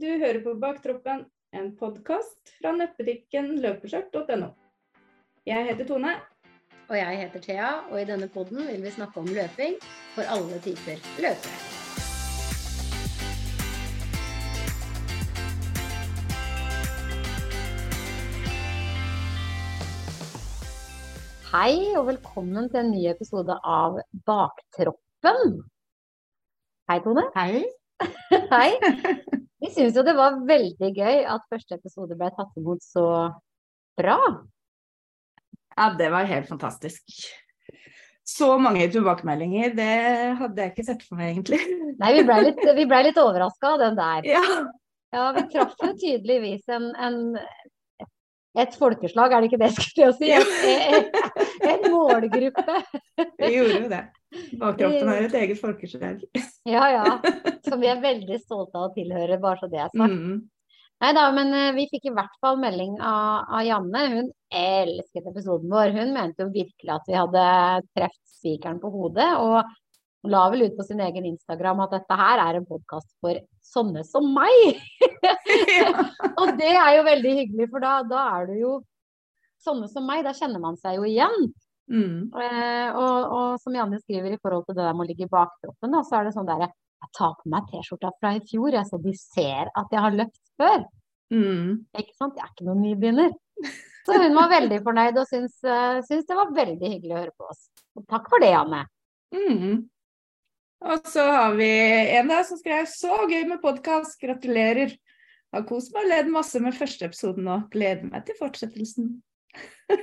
Du hører på Baktroppen, en podkast fra nettbutikken løpeskjørt.no. Jeg heter Tone. Og jeg heter Thea, og i denne podden vil vi snakke om løping for alle typer løpere. Hei og velkommen til en ny episode av Baktroppen. Hei, Tone. Hei. Hei. Vi syns jo det var veldig gøy at første episode ble tatt imot så bra. Ja, det var helt fantastisk. Så mange tilbakemeldinger, det hadde jeg ikke sett for meg, egentlig. Nei, vi ble litt, vi ble litt overraska av den der. Ja. Ja, vi traff jo tydeligvis en, en, et folkeslag, er det ikke det jeg skulle si? En, en målgruppe. Vi gjorde jo det. Bakkroppen er et eget folkeslag. Ja, ja. Som vi er veldig stolte av å tilhøre, bare så det er sagt. Mm. Nei da, men eh, vi fikk i hvert fall melding av, av Janne. Hun elsket episoden vår. Hun mente jo virkelig at vi hadde truffet spikeren på hodet. Og hun la vel ut på sin egen Instagram at dette her er en podkast for sånne som meg. og det er jo veldig hyggelig, for da, da er du jo sånne som meg. Da kjenner man seg jo igjen. Mm. Eh, og, og som Janne skriver i forhold til det der med å ligge i baktroppen, da, så er det sånn derre Jeg tar på meg T-skjorta fra i fjor, jeg, så de ser at jeg har løpt før. Mm. Ikke sant? Jeg er ikke noen nybegynner. Så hun var veldig fornøyd og syntes, eh, det var veldig hyggelig å høre på oss. Og takk for det, Janne. Mm. Og så har vi en der som skrev 'så gøy med podkast, gratulerer'. Har kost meg og ledd masse med første episoden og gleder meg til fortsettelsen.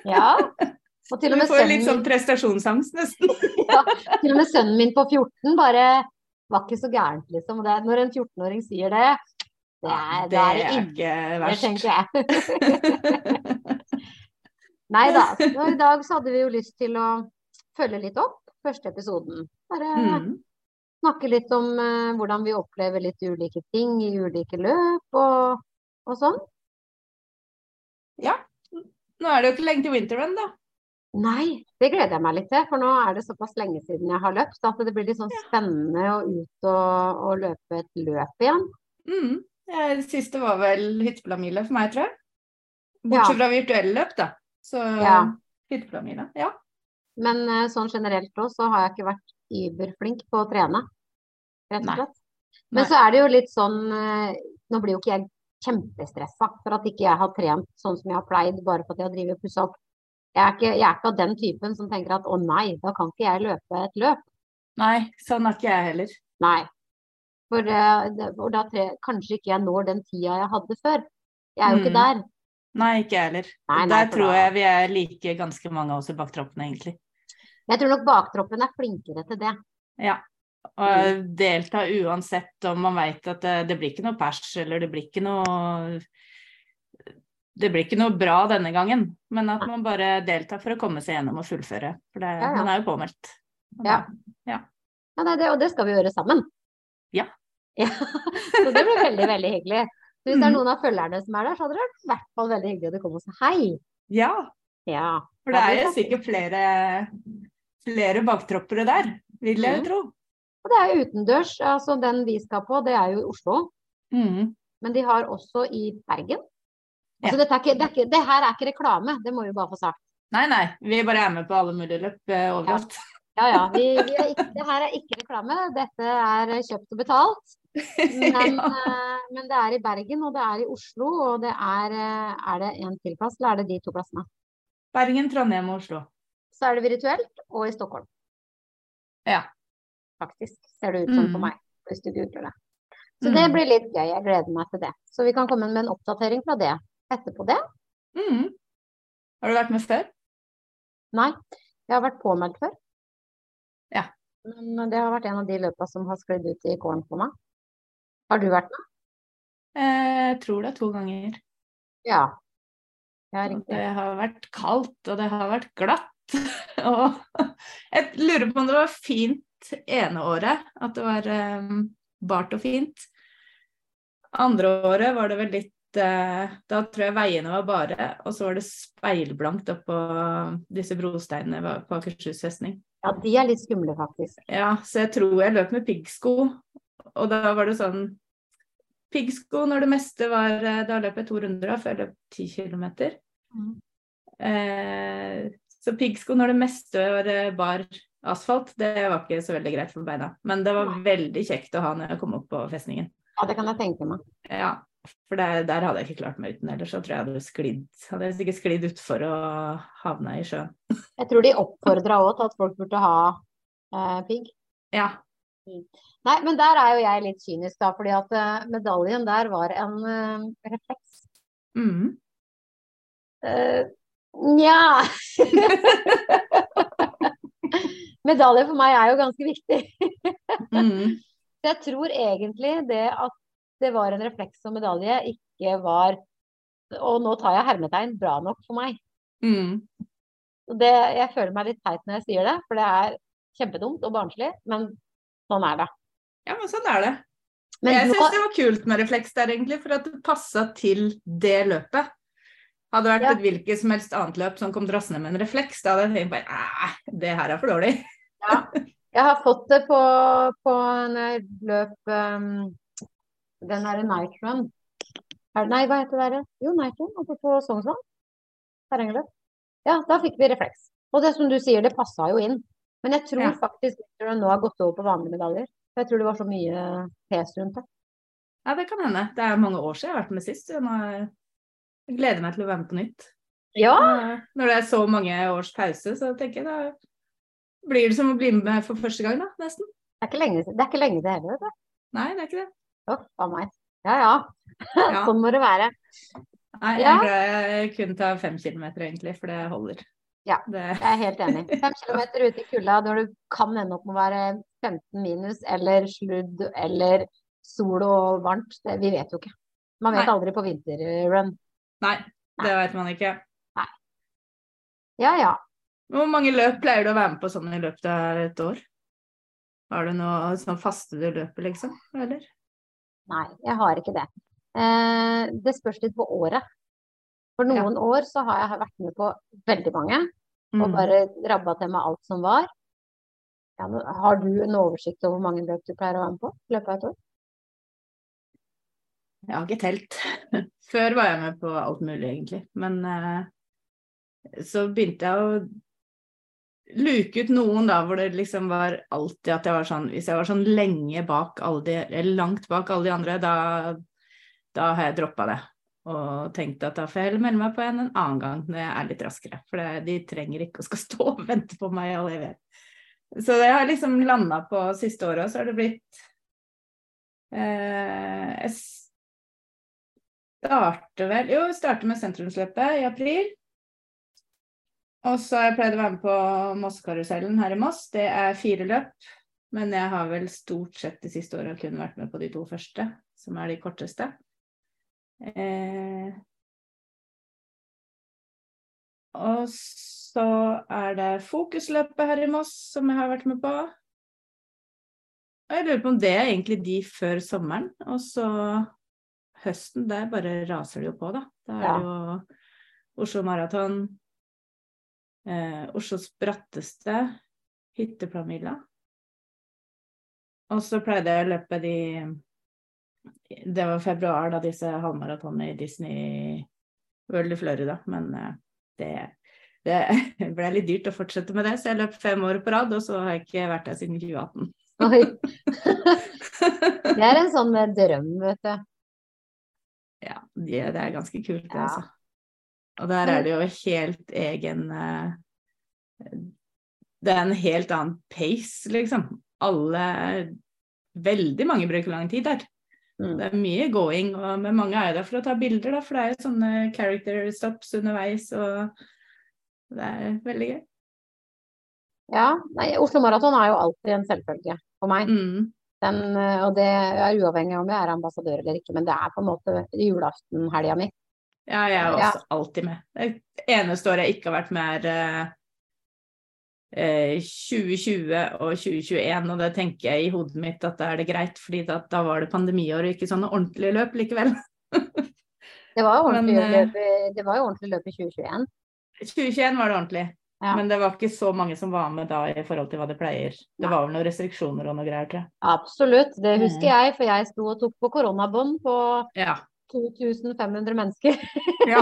Ja. Og til og Du får litt sånn prestasjonsangst, nesten. ja, til og med sønnen min på 14 bare var ikke så gærent, liksom. Det, når en 14-åring sier det, det er, Det er det er ikke verst. Nei da. I dag så hadde vi jo lyst til å følge litt opp første episoden. Bare Mm. Snakke litt om eh, hvordan vi opplever litt ulike ting i ulike løp og, og sånn. Ja. Nå er det jo ikke lenge til winterrun, da. Nei, det gleder jeg meg litt til, for nå er det såpass lenge siden jeg har løpt at det blir litt sånn spennende å ut og, og løpe et løp igjen. Mm. Ja, Det siste var vel Hytteplamila for meg, tror jeg. Bortsett fra virtuelle løp, da. Så Ja. Hytteplamila, Ja. Men eh, sånn generelt òg så har jeg ikke vært überflink på å trene, rett og slett. Men så er det jo litt sånn eh, Nå blir jo ikke jeg kjempestressa for at ikke jeg har trent sånn som jeg har pleid, bare for at jeg har drevet og pussa opp. Jeg er, ikke, jeg er ikke av den typen som tenker at å nei, da kan ikke jeg løpe et løp. Nei, sånn er ikke jeg heller. Nei. For, eh, for da tre, kanskje ikke jeg når den tida jeg hadde før. Jeg er jo ikke Mm. der. Nei, ikke jeg heller. Nei, nei, Der tror jeg vi er like ganske mange av oss i baktroppene, egentlig. Jeg tror nok baktroppen er flinkere til det. Ja. Og delta uansett om man veit at det, det blir ikke noe pers, eller det blir ikke noe Det blir ikke noe bra denne gangen, men at man bare deltar for å komme seg gjennom og fullføre. For det, Ja, ja. man er jo påmeldt. Ja. Ja, nei, det, og det skal vi gjøre sammen. Ja. Ja, Så det blir veldig, veldig hyggelig. Så hvis det er Mhm. noen av følgerne som er der, så hadde det vært i hvert fall veldig hyggelig at du kom og sa hei. ja, Ja. for det er jo er sikkert flere, flere baktroppere der, vil jeg Mhm. tro. Og det er jo utendørs. Altså den vi skal på, det er jo i Oslo. Mm. Men de har også i Bergen. Ja. Altså, dette er ikke, det, er ikke, det her er ikke reklame, det må vi bare få sagt. Nei, nei, vi bare er med på alle mulige løp eh, overalt. Ja, ja. Vi, vi er ikke, det her er ikke reklame, dette er kjøpt og betalt. Men, Ja. eh, men det er i Bergen, og det er i Oslo, og det er eh, Er det en til plass, eller er det de to plassene? Bergen, Trondheim og Oslo. Så er det virtuelt, og i Stockholm. Ja. Faktisk, ser det ut som for Mm. meg, hvis du googler det. Så det Mm. blir litt gøy, jeg gleder meg til det. Så vi kan komme med en oppdatering fra det etterpå det. Mm. Har du vært med før? Nei, jeg har vært påmeldt før. Ja. Men det har vært en av de løpa som har sklidd ut i kålen for meg. Har du vært med? Eh, Jeg tror det er to ganger. Ja. Ja, Det har vært kaldt, og det har vært glatt. Og jeg lurer på om det var fint ene året, at det var um, bart og fint. Andre året var det vel litt eh, Da tror jeg veiene var bare, og så var det speilblankt oppå disse brosteinene på Akershus festning. Ja, de er litt skumle, faktisk. Ja, så jeg tror jeg løp med piggsko, og da var det sånn piggsko når det meste var eh, Da løp jeg to runder før jeg løp 10 kilometer. Mm. Eh, så piggsko når det meste var eh, bar asfalt, det var ikke så veldig greit for beina. Men det var veldig kjekt å ha når jeg kom opp på festningen. Ja, det kan jeg tenke meg. Ja, for der, der hadde jeg ikke klart meg uten. Ellers så tror jeg hadde sklidd. Hadde jeg sikkert sklidd utfor og havna i sjøen. Jeg tror de oppfordra òg til at folk burde ha eh, pigg. Ja. Nei, men der er jo jeg litt kynisk, da. Fordi at eh, medaljen der var en uh, refleks. Mm. Eh, Nja Medalje for meg er jo ganske viktig. Mm. Så jeg tror egentlig det at det var en refleks og medalje, ikke var Og nå tar jeg hermetegn bra nok for meg. Mm. Det, jeg føler meg litt teit når jeg sier det, for det er kjempedumt og barnslig, men sånn er det. Ja, men sånn er det. Men jeg syns det var kult med refleks der, egentlig, for at det passa til det løpet. Hadde det vært Ja. et hvilket som helst annet løp som kom drassende med en refleks, da hadde jeg tenkt bare det her er for dårlig. ja. Jeg har fått det på, på en løp um, Den derre Night Run. Nei, hva heter det der? Jo, Night Run oppe på Sognsvann. Terrengløp. Ja, da fikk vi refleks. Og det som du sier, det passa jo inn. Men jeg tror Ja. faktisk at det nå har gått over på vanlige medaljer. For jeg tror det var så mye pes rundt det. Ja, det kan hende. Det er mange år siden jeg har vært med sist. Nå jeg gleder meg til å være med på nytt. Ja, Når det er så mange års pause, så tenker jeg da blir det som å bli med for første gang, da. Nesten. det er ikke lenge, det er ikke lenge til heller, vet du. Nei, det er ikke det. Å, faen meg. Ja ja, Ja. sånn må det være. Nei, jeg er glad jeg kun tar fem kilometer, egentlig, for det holder. Ja. Det, Jeg er helt enig. Fem kilometer ute i kulda når du kan ende opp med å være 15 minus eller sludd eller sol og varmt, det, vi vet jo ikke. Man vet Nei. aldri på vinterrun. Nei, det veit man ikke. Ja ja. Hvor mange løp pleier du å være med på sånn i løpet av et år? Har du noe sånn faste du løper, liksom? Eller? Nei, jeg har ikke det. Eh, det spørs litt på året. For Ja. noen år så har jeg vært med på veldig mange, og Mm. bare rabba til meg alt som var. Ja, har du en oversikt over hvor mange løp du pleier å være med på i løpet av et år? Jeg har ikke telt. Før var jeg med på alt mulig, egentlig. Men eh, så begynte jeg å luke ut noen da, hvor det liksom var alltid at jeg var sånn Hvis jeg var sånn lenge bak alle de, eller langt bak alle de andre, da, da har jeg droppa det. Og tenkte at da får jeg heller melde meg på en en annen gang når jeg er litt raskere. For det, de trenger ikke å skal stå og vente på meg all evighet. Så det har liksom landa på siste året, og så har det blitt eh, starter vel Jo, starter med sentrumsløpet i april. Og så har jeg pleid å være med på Mossekarusellen her i Moss. Det er fire løp. Men jeg har vel stort sett de siste åra kun vært med på de to første, som er de korteste. Eh, og så er det Fokusløpet her i Moss, som jeg har vært med på. Og jeg lurer på om det er egentlig de før sommeren. Og så høsten, der bare raser det jo på, da. Da er Ja. det jo Oslo Maraton, eh, Oslos bratteste, Hytteplanmila. Og så pleide jeg å løpe de Det var februar, da disse halvmaratonene i Disney World i Florida. Men eh, det, det ble litt dyrt å fortsette med det, så jeg løp fem år på rad, og så har jeg ikke vært der siden 2018. Oi. Det er en sånn drøm, vet du. Ja, det, det er ganske kult, det, altså. Og der er det jo helt egen eh, Det er en helt annen pace, liksom. Alle Veldig mange bruker lang tid der. Mm. Det er mye going, og, men mange er jo der for å ta bilder, da, for det er jo sånne character stops underveis, og det er veldig gøy. Ja, nei, Oslo Maraton er jo alltid en selvfølge for meg. Mm. Den, eh, og det er uavhengig om jeg er ambassadør eller ikke, men det er på en måte julaftenhelga mi. Ja, jeg er Ja. også alltid med. Det eneste året jeg ikke har vært med, er eh, eh, 2020 og 2021, og det tenker jeg i hodet mitt at da er det greit, fordi da, da var det pandemiår og ikke sånne ordentlige løp likevel. Det var ordentlig, Men, eh, løp, det var jo ordentlig løp i 2021. 2021 var det ordentlig. Ja. Men det var ikke så mange som var med da i forhold til hva det pleier. Det Nei. var vel noen restriksjoner og noe greier, tror jeg. Absolutt, det husker Mm. jeg, for jeg sto og tok på koronabånd på Ja. 2500 mennesker. ja.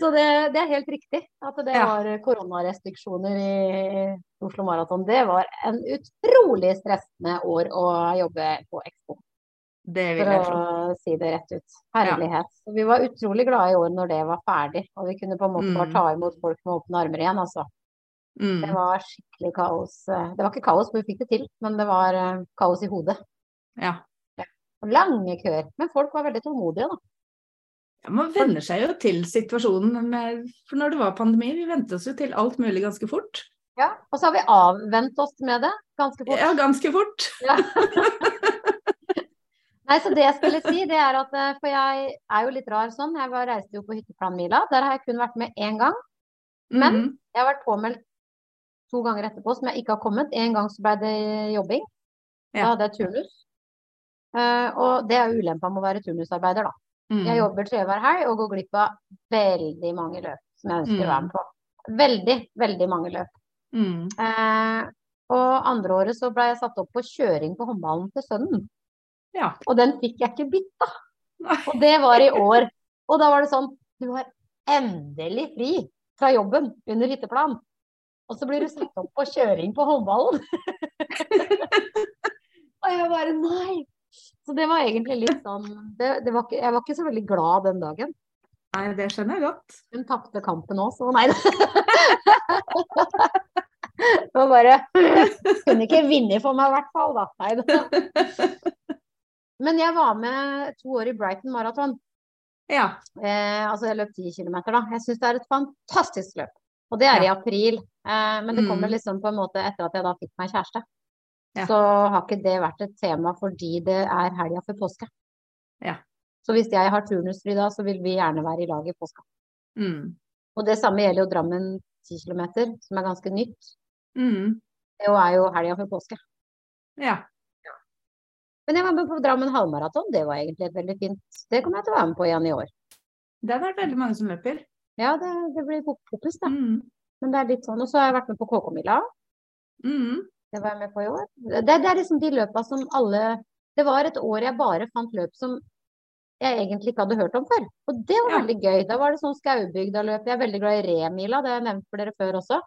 Så det, det er helt riktig at det Ja. var koronarestriksjoner i Oslo Maraton. Det var en utrolig stressende år å jobbe på Expo, for å si det rett ut. Herlighet. Ja. vi var utrolig glade i år når det var ferdig, og vi kunne på en måte bare Mm. ta imot folk med åpne armer igjen, altså. Det Mm. var skikkelig kaos. Det var ikke kaos, for vi fikk det til, men det var eh, kaos i hodet. Ja. Og lange køer. Men folk var veldig tålmodige, da. Ja, Man venner seg jo til situasjonen. Med, for når det var pandemi, vi vente oss jo til alt mulig ganske fort. Ja. Og så har vi avvent oss med det ganske fort. Ja, ganske fort. Ja. Nei, så det jeg skulle si, det er at eh, For jeg er jo litt rar sånn. Jeg var, reiste jo på hytteplanmila. Der har jeg kun vært med én gang. Men Mhm. jeg har vært påmeldt to ganger etterpå som jeg ikke har kommet. En gang så ble det jobbing. Da Ja. hadde jeg turnus. Uh, og det er jo ulempa med å være turnusarbeider, da. Mm. Jeg jobber tre hver helg og går glipp av veldig mange løp som jeg ønsker å være Mm. med på. Veldig, veldig mange løp. Mm. Eh, og andre året så ble jeg satt opp på kjøring på håndballen til sønnen. Ja. Og den fikk jeg ikke bytta. Og det var i år. Og da var det sånn Du har endelig fri fra jobben under hytteplan. Og så blir du satt opp på kjøring på håndballen. og jeg bare Nei! Så det var egentlig litt sånn det, det var ikke, Jeg var ikke så veldig glad den dagen. Nei, det skjønner jeg godt. Hun tapte kampen òg, så nei da. Var bare Kunne ikke vinne for meg i hvert fall, da. Nei da. Men jeg var med to år i Brighton Marathon. Ja. Eh, altså jeg løp 10 km, da. Jeg syns det er et fantastisk løp. Og det er i april. Eh, men det kommer Mm. liksom på en måte etter at jeg da fikk meg kjæreste. Ja. Så har ikke det vært et tema fordi det er helga før påske. Ja. Så hvis jeg har turnusfri da, så vil vi gjerne være i lag i påska. Mm. Og det samme gjelder jo Drammen 10 km, som er ganske nytt. Mm. Det er jo helga før påske. Ja. Men jeg var med på Drammen halvmaraton. Det var egentlig et veldig fint Det kommer jeg til å være med på igjen i år. Det har vært veldig mange som løper. Ja, det, det blir fokus, da. Mm. Men det er litt sånn. Og så har jeg vært med på KK-mila. Mm. Det var jeg med på i år. Det, det er liksom de løpa som alle Det var et år jeg bare fant løp som jeg egentlig ikke hadde hørt om før. Og det var Ja. veldig gøy. Da var det sånn Skaubygda-løp. Jeg er veldig glad i Remila, det har jeg nevnt for dere før også.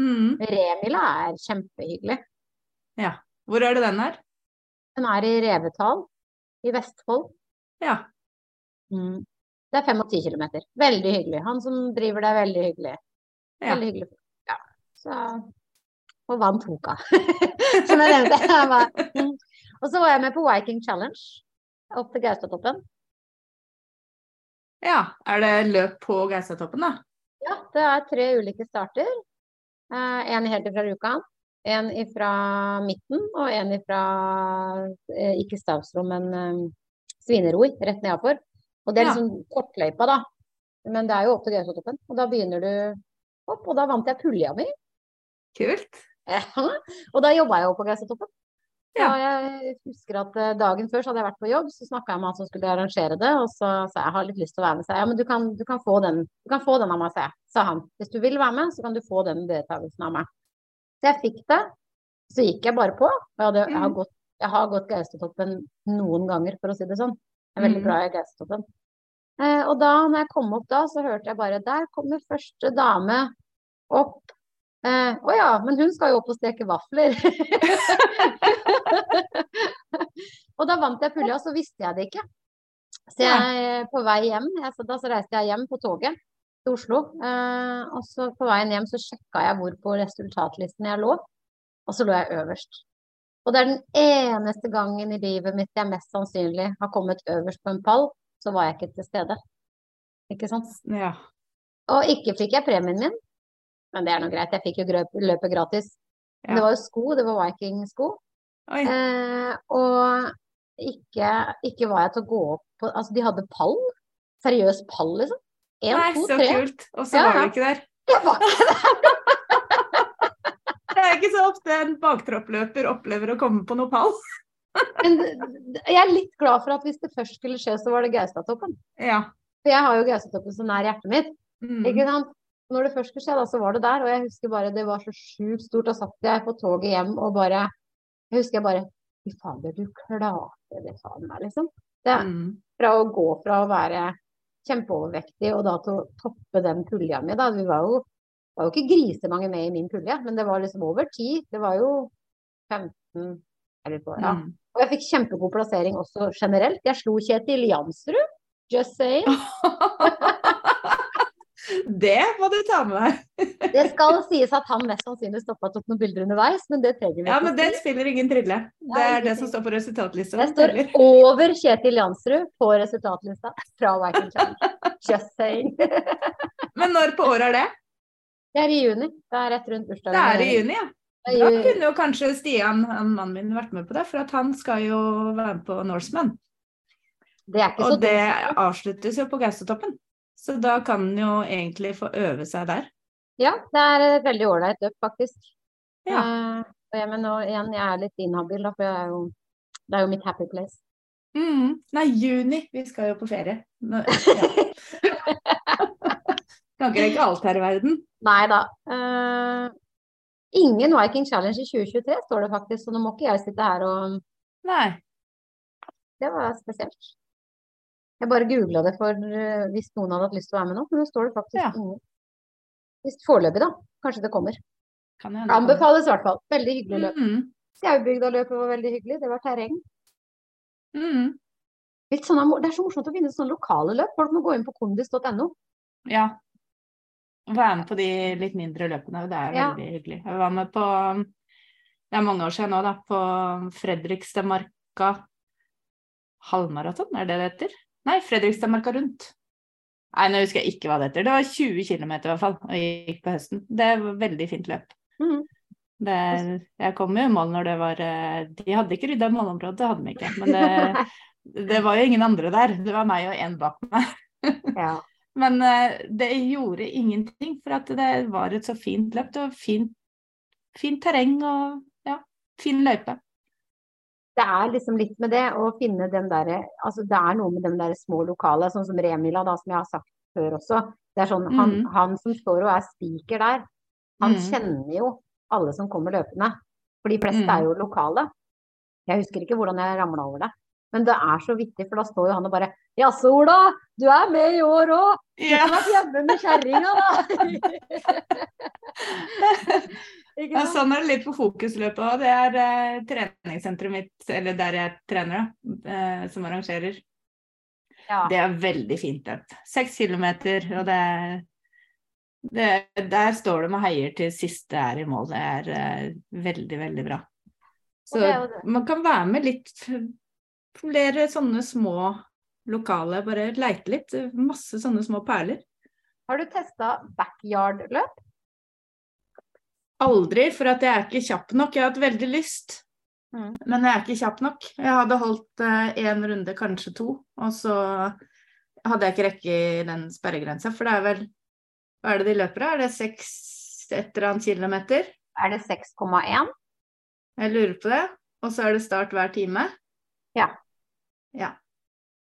Mm. Remila er kjempehyggelig. Ja. Hvor er det den er? Den er i Revetal i Vestfold. Ja. Mm. Det er 5 og 10 km. Veldig hyggelig. Han som driver det, er veldig hyggelig. Ja. Veldig hyggelig. Ja. Så Og vant Hoka. som jeg nevnte. Jeg bare, mm. Og så var jeg med på Viking Challenge opp til Gaustatoppen. ja. Er det løp på Gaustatoppen, da? Ja, det er tre ulike starter. Eh, en helt fra Rjukan, en fra midten og en fra eh, ikke Stavsrom, men eh, Svineroi, rett nedafor. Og det er Ja. liksom kortløypa, da. Men det er jo opp til Gausatoppen. Og da begynner du opp, og da vant jeg pulja mi. Kult. Ja, og da jobba jeg jo på Gausatoppen. Ja. Og jeg husker at eh, dagen før så hadde jeg vært på jobb, så snakka jeg med han som skulle arrangere det, og så sa jeg jeg har litt lyst til å være med. Sa jeg, ja, men du kan, du kan få den du kan få den av meg, sa jeg. Sa han. Hvis du vil være med, så kan du få den deltakelsen av meg. Så jeg fikk det. Så gikk jeg bare på. Jeg, hadde, jeg, har Mm. gått, jeg har gått Gaustatoppen noen ganger, for å si det sånn. Jeg er veldig Mm. glad i Gaustatoppen. Eh, og da når jeg kom opp da, så hørte jeg bare Der kommer første dame opp. Eh, oh ja, men hun skal jo opp og steke vafler. og da vant jeg pulja, og så visste jeg det ikke. Så jeg på vei hjem, jeg, så da så reiste jeg hjem på toget til Oslo. Eh, og så på veien hjem så sjekka jeg hvor på resultatlisten jeg lå, og så lå jeg øverst. Og det er den eneste gangen i livet mitt jeg mest sannsynlig har kommet øverst på en pall, så var jeg ikke til stede. Ikke sant? Ja. Og ikke fikk jeg premien min, men det er nå greit, jeg fikk jo løpet gratis. Ja. Det var jo sko, det var Viking-sko. Eh, og ikke, ikke var jeg til å gå opp på Altså, de hadde pall. Seriøs pall, liksom. Én, Nei, to, så tre. kult. Og så Ja, var du ikke der. Jeg var ikke Det er ikke så ofte en baktroppløper opplever å komme på noe pall. Men jeg er litt glad for at hvis det først skulle skje, så var det Gaustatoppen. Ja. For jeg har jo Gaustatoppen så nær hjertet mitt. Mm. Ikke sant? Når det først skulle skje, da, så var det der. Og jeg husker bare det var så sjukt stort. Da satt jeg på toget hjem og bare Jeg husker jeg bare Fy fader, du klarte det faen meg, liksom. Det, Mm. fra å gå fra å være kjempeovervektig og da til å toppe den pulja mi, da. Vi var jo, var jo ikke grisemange med i min pulje, men det var liksom over ti. Det var jo 15 eller på, ja. Mm. Og jeg fikk kjempegod plassering også generelt. Jeg slo Kjetil Jansrud, just saying. Det må du ta med deg. Det skal sies at han mest sannsynlig stoppa opp noen bilder underveis, men det trenger vi Ja, men det spiller ingen trille. Det er det som står på resultatlista. Det står over Kjetil Jansrud på resultatlista fra Viking Challenge. Just saying. Men når på året er det? Det er i juni. Det er rett rundt bursdagen. Det er i juni, ja. Da kunne jo kanskje Stian, han mannen min, vært med på det, for at han skal jo være med på Norseman. Det er ikke så Og det avsluttes jo på Gaustatoppen. Så da kan en jo egentlig få øve seg der. Ja, det er et veldig ålreit løp, faktisk. Ja. Uh, jeg, men nå igjen, jeg er litt inhabil, da, for er jo, det er jo mitt happy place. Mm. Nei, juni. Vi skal jo på ferie. Nå, ja. kan ikke rekke alt her i verden. Nei da. Uh, ingen Viking Challenge i 2023 står det faktisk, så nå må ikke jeg sitte her og Nei. Det var spesielt. Jeg bare googla det for uh, hvis noen hadde hatt lyst til å være med nå, men nå står det faktisk Ja. ingen. Hvis foreløpig, da. Kanskje det kommer. Kan hende. Anbefales i hvert fall. Veldig hyggelig løp. Mm. Skaubygda-løpet var veldig hyggelig. Det var terreng. Mm. Sånne, det er så morsomt å finne sånne lokale løp. Folk må gå inn på kondis.no. Ja. Være med på de litt mindre løpene. Det er Ja. veldig hyggelig. Jeg var med på Det er mange år siden nå, da. På Fredrikstadmarka halvmaraton, er det det heter? Nei, Fredrikstadmarka rundt. Nei, nå husker jeg ikke hva det heter. Det var 20 km i hvert fall, og jeg gikk på høsten. Det var veldig fint løp. Mm. Det, jeg kom jo i mål når det var eh, De hadde ikke rydda målområdet, det hadde de ikke. Men det, det var jo ingen andre der. Det var meg og én bak meg. Ja. Men eh, det gjorde ingenting, for at det var et så fint løp. Det var fint, fint terreng og ja, fin løype. Det er liksom litt med det å finne den derre Altså det er noe med den der små lokale, sånn som Remila, da, som jeg har sagt før også. Det er sånn, han, Mhm. han som står og er spiker der, han mm. kjenner jo alle som kommer løpende. For de fleste mm. er jo lokale. Jeg husker ikke hvordan jeg ramla over det. Men det er så vittig, for da står jo han og bare Jaså, Ola, du er med i år òg! Du har vært hjemme med kjerringa, da! Ja, sånn er det litt på fokusløpet òg. Det er eh, treningssenteret mitt, eller der jeg trener, eh, som arrangerer. Ja. Det er veldig fint løp. Seks kilometer, og det, det Der står du med heier til siste er i mål. Det er eh, veldig, veldig bra. Så det det. man kan være med litt flere sånne små lokale, bare leite litt. Masse sånne små perler. Har du testa backyard-løp? Aldri, for at jeg er ikke kjapp nok. Jeg har hatt veldig lyst, Mm. men jeg er ikke kjapp nok. Jeg hadde holdt én runde, kanskje to, og så hadde jeg ikke rekke i den sperregrensa. For det er vel Hva er det de løper av? Er det seks et eller annet kilometer? Er det 6,1? Jeg lurer på det. Og så er det start hver time? Ja. Ja.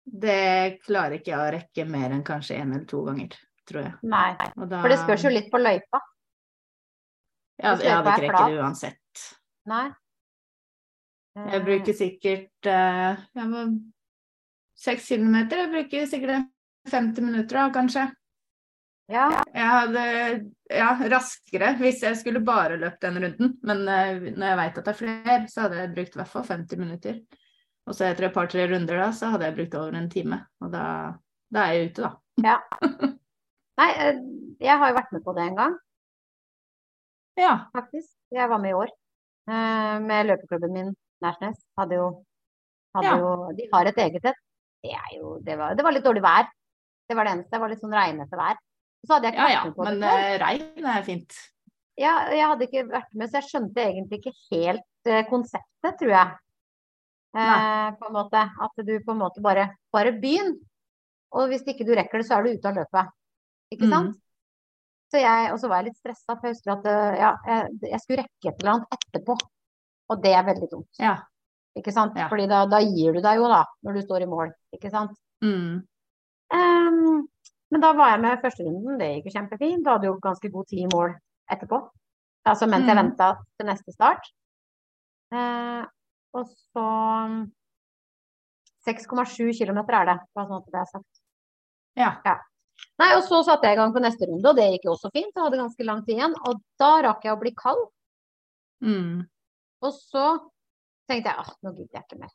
Det klarer ikke jeg å rekke mer enn kanskje én eller to ganger, tror jeg. Nei. Da, For det spørs jo litt på løypa. Ja, jeg hadde ikke det uansett. Nei. Jeg bruker sikkert eh, ja, seks kilometer. Jeg bruker sikkert 50 minutter da, kanskje. Ja, Jeg hadde ja, raskere hvis jeg skulle bare løpt den runden. Men eh, når jeg veit at det er flere, så hadde jeg brukt i hvert fall 50 minutter. Og så etter et par-tre runder da, så hadde jeg brukt over en time. Og da, da er jeg ute, da. Nei, eh, jeg har jo vært med på det en gang, Ja. faktisk. Jeg var med i år. Eh, Med løpeklubben min, Nærsnes. Hadde jo, hadde Ja. jo De har et eget et. Det jo det var, det var litt dårlig vær. Det var det eneste. Det var litt sånn regnete vær. Så hadde jeg ikke ja vært ja, med på det men før. eh, regn er fint. Ja, jeg hadde ikke vært med, så jeg skjønte egentlig ikke helt eh, konseptet, tror jeg. Eh, på en måte. At du på en måte bare Bare begynn. Og hvis ikke du rekker det, så er du ute av løpet. Ikke Mm. sant? Så jeg, og så var jeg litt stressa, for jeg husker at eh, ja, jeg, jeg skulle rekke et eller annet etterpå. Og det er veldig dumt. Ja. Ikke sant? Ja. Fordi da, da gir du deg jo, da, når du står i mål. Ikke sant? Mm. Um, Men da var jeg med førsterunden, det gikk jo kjempefint. Da hadde jo ganske god tid i mål etterpå. Altså mens jeg Mm. venta til neste start. Uh, og så 6,7 km er det, bare sånn at det er sagt. Ja. Ja. Nei, og så satte jeg i gang på neste runde, og det gikk jo også fint. Jeg hadde ganske lang tid igjen. Og da rakk jeg å bli kald. Mm. Og så tenkte jeg at nå gidder jeg ikke mer.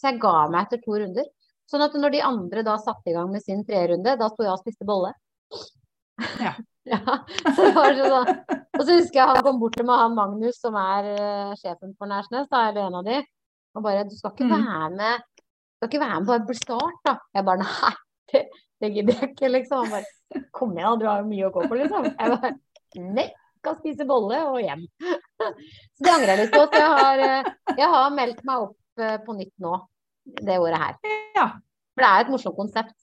Så jeg ga meg etter to runder. Sånn at når de andre da satte i gang med sin tredje runde, da sto jeg og spiste bolle. Ja. Ja, så det sånn. Og så husker jeg han kom bort til meg, han Magnus, som er uh, sjefen for Nærsnes, da, eller en av de, og bare 'Du skal ikke Mm. være med du skal ikke være med på start, da.' Jeg bare 'Nei, det, det gidder jeg ikke', liksom. Han bare 'Kom igjen, du har jo mye å gå på', liksom. Jeg bare 'Nei, skal spise bolle og hjem'. Så det angrer jeg litt på. Så jeg har, eh, jeg har meldt meg opp eh, på nytt nå, det året her. Ja. For det er et morsomt konsept.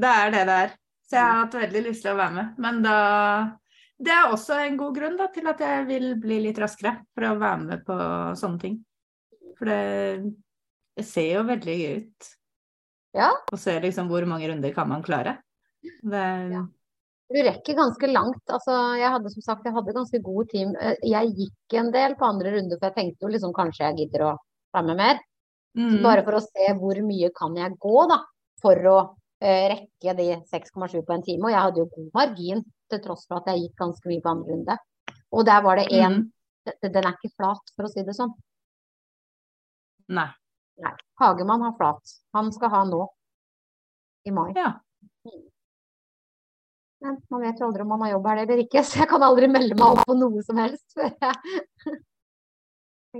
Det er det det er. Så jeg har hatt veldig lyst til å være med. Men da Det er også en god grunn da, til at jeg vil bli litt raskere for å være med på sånne ting. For det, det ser jo veldig gøy ut. Ja. Og se liksom hvor mange runder kan man klare. Det, Ja. Du rekker ganske langt. Altså, jeg hadde som sagt jeg hadde ganske god team. Eh, Jeg gikk en del på andre runde, for jeg tenkte jo liksom kanskje jeg gidder å være med mer. mm, Bare for å se hvor mye kan jeg gå, da. For å eh, rekke de 6,7 på en time. Og jeg hadde jo god margin, til tross for at jeg gikk ganske mye på andre runde. Og der var det én mm, Den er ikke flat, for å si det sånn. Nei. Nei. Hagemann har flat. Han skal ha nå. I mai. Ja. Men man vet jo aldri om man har jobb her eller ikke, så jeg kan aldri melde meg opp på noe som helst. før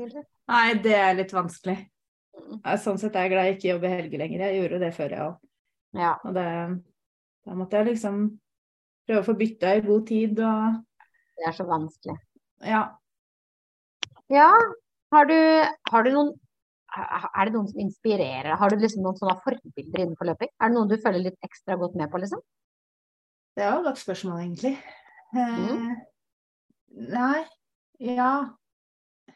jeg- Nei, det er litt vanskelig. Mm. Sånn sett er jeg glad jeg ikke jobber helger lenger. Jeg gjorde det før, jeg òg. Ja. Og det, da måtte jeg liksom prøve å få bytta i god tid og Det er så vanskelig. ja. Ja, har du, har du noen Er det noen som inspirerer deg? Har du liksom noen sånne forbilder innenfor løping? Er det noen du følger litt ekstra godt med på, liksom? Det jo et godt spørsmål, egentlig. Eh, Mm. nei, ja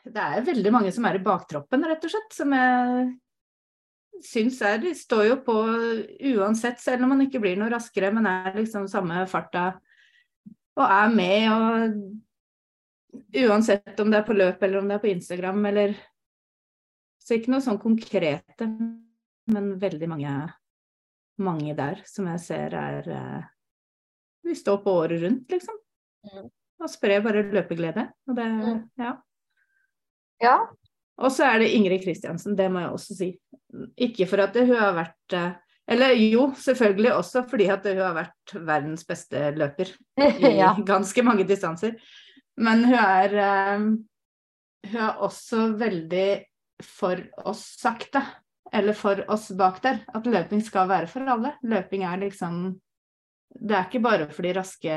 Det er veldig mange som er i baktroppen, rett og slett, som jeg syns er De står jo på uansett, selv om man ikke blir noe raskere, men er liksom samme farta og er med og Uansett om det er på løp eller om det er på Instagram eller Så ikke noe sånn konkrete, men veldig mange, mange der som jeg ser er eh, vi står på året rundt, liksom. Mm. Og sprer bare løpeglede. Og det, Mm. ja. Ja. Og så er det Ingrid Kristiansen, det må jeg også si. Ikke for at hun har vært eh, Eller jo, selvfølgelig også fordi at hun har vært verdens beste løper i ja. ganske mange distanser. Men hun er eh, Hun er også veldig for oss sakte. Eller for oss bak der. At løping skal være for alle. Løping er liksom Det er ikke bare for de raske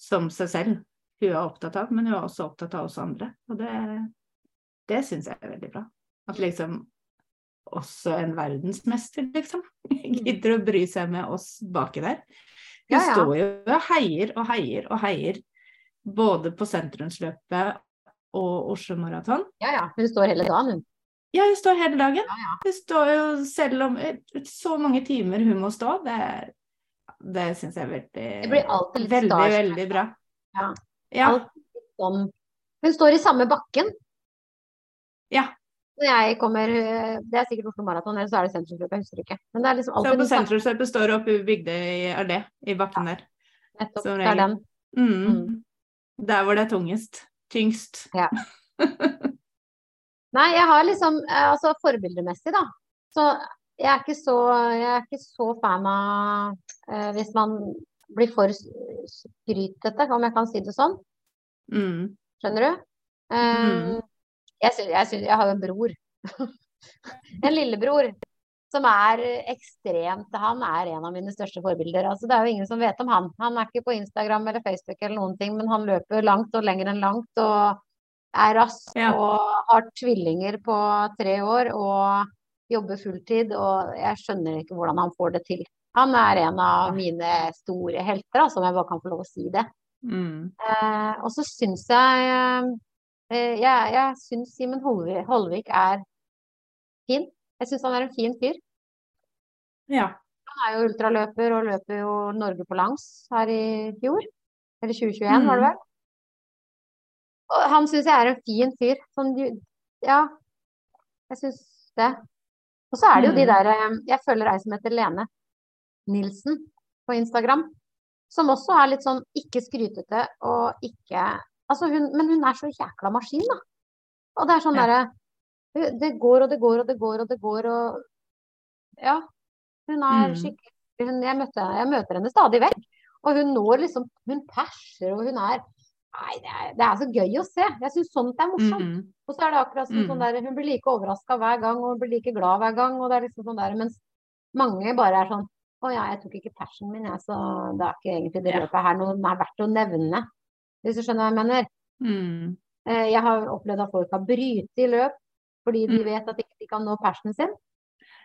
som seg selv hun er opptatt av, men hun er også opptatt av oss andre. Og det, det syns jeg er veldig bra. At liksom også en verdensmester, liksom, gidder å bry seg med oss baki der. Hun Ja, ja. står jo og heier og heier og heier både på sentrumsløpet og Oslo Maraton. ja, ja. Hun står hele dagen, hun. Ja, hun står hele dagen. Ja, ja. Hun står jo selv om så mange timer hun må stå. Det, det syns jeg er veldig, Det blir alltid litt veldig, starstruck. veldig bra. Ja. Ja. Alltid sånn Hun står i samme bakken. Ja. Når jeg kommer øh, Det er sikkert Oslo Maraton, eller så er det sentrumsløpet, jeg husker ikke. Men det er liksom Så alltid på samme sentrumsløpet står det oppe i Bygdøy allé, i bakken der. nettopp. Det er den. Mm. Mm. Der hvor det er tungest. Tyngst. Nei, jeg har liksom eh, Altså forbildemessig, da. Så jeg er ikke så, er ikke så fan av eh, hvis man blir for skrytete, om jeg kan si det sånn. Mm. Skjønner du? Um, Mm. jeg, synes, jeg, synes, jeg har jo en bror. en lillebror. Som er ekstremt Han er en av mine største forbilder. Altså, det er jo ingen som vet om han. Han er ikke på Instagram eller Facebook eller noen ting, men han løper langt og lenger enn langt. Og er rask Ja. og har tvillinger på tre år og jobber fulltid. Og jeg skjønner ikke hvordan han får det til. Han er en av mine store helter, altså, om jeg bare kan få lov å si det. Mm. Eh, og så syns jeg eh, Jeg, jeg syns Simen Holvik, Holvik er fin. Jeg syns han er en fin fyr. Ja. Han er jo ultraløper og løper jo Norge på langs her i fjor. Eller 2021, var det vel. Og han syns jeg er en fin fyr. Sånn, ja, jeg syns det. Og så er det jo de Mm. der eh, Jeg følger ei som heter Lene Nilsen på Instagram. Som også er litt sånn ikke skrytete og ikke Altså hun, men hun er så jækla maskin, da. Og det er sånn Ja. derre Det går og det går og det går og det går og Ja. Hun er Mm. skikkelig hun, jeg, møtte, jeg møter henne stadig vekk. Og hun når liksom Hun perser, og hun er Nei, det er, det er så gøy å se. Jeg syns sånt er morsomt. Mm. Og så er det akkurat som Mm. sånn der, hun blir like overraska hver gang, og hun blir like glad hver gang. Og det er liksom sånn der, mens mange bare er sånn Å ja, jeg tok ikke persen min, jeg, så det er ikke egentlig det løpet her noe er verdt å nevne. Hvis du skjønner hva jeg mener. Mm. Eh, Jeg har opplevd at folk har brytet i løp fordi de Mm. vet at de ikke kan nå persen sin.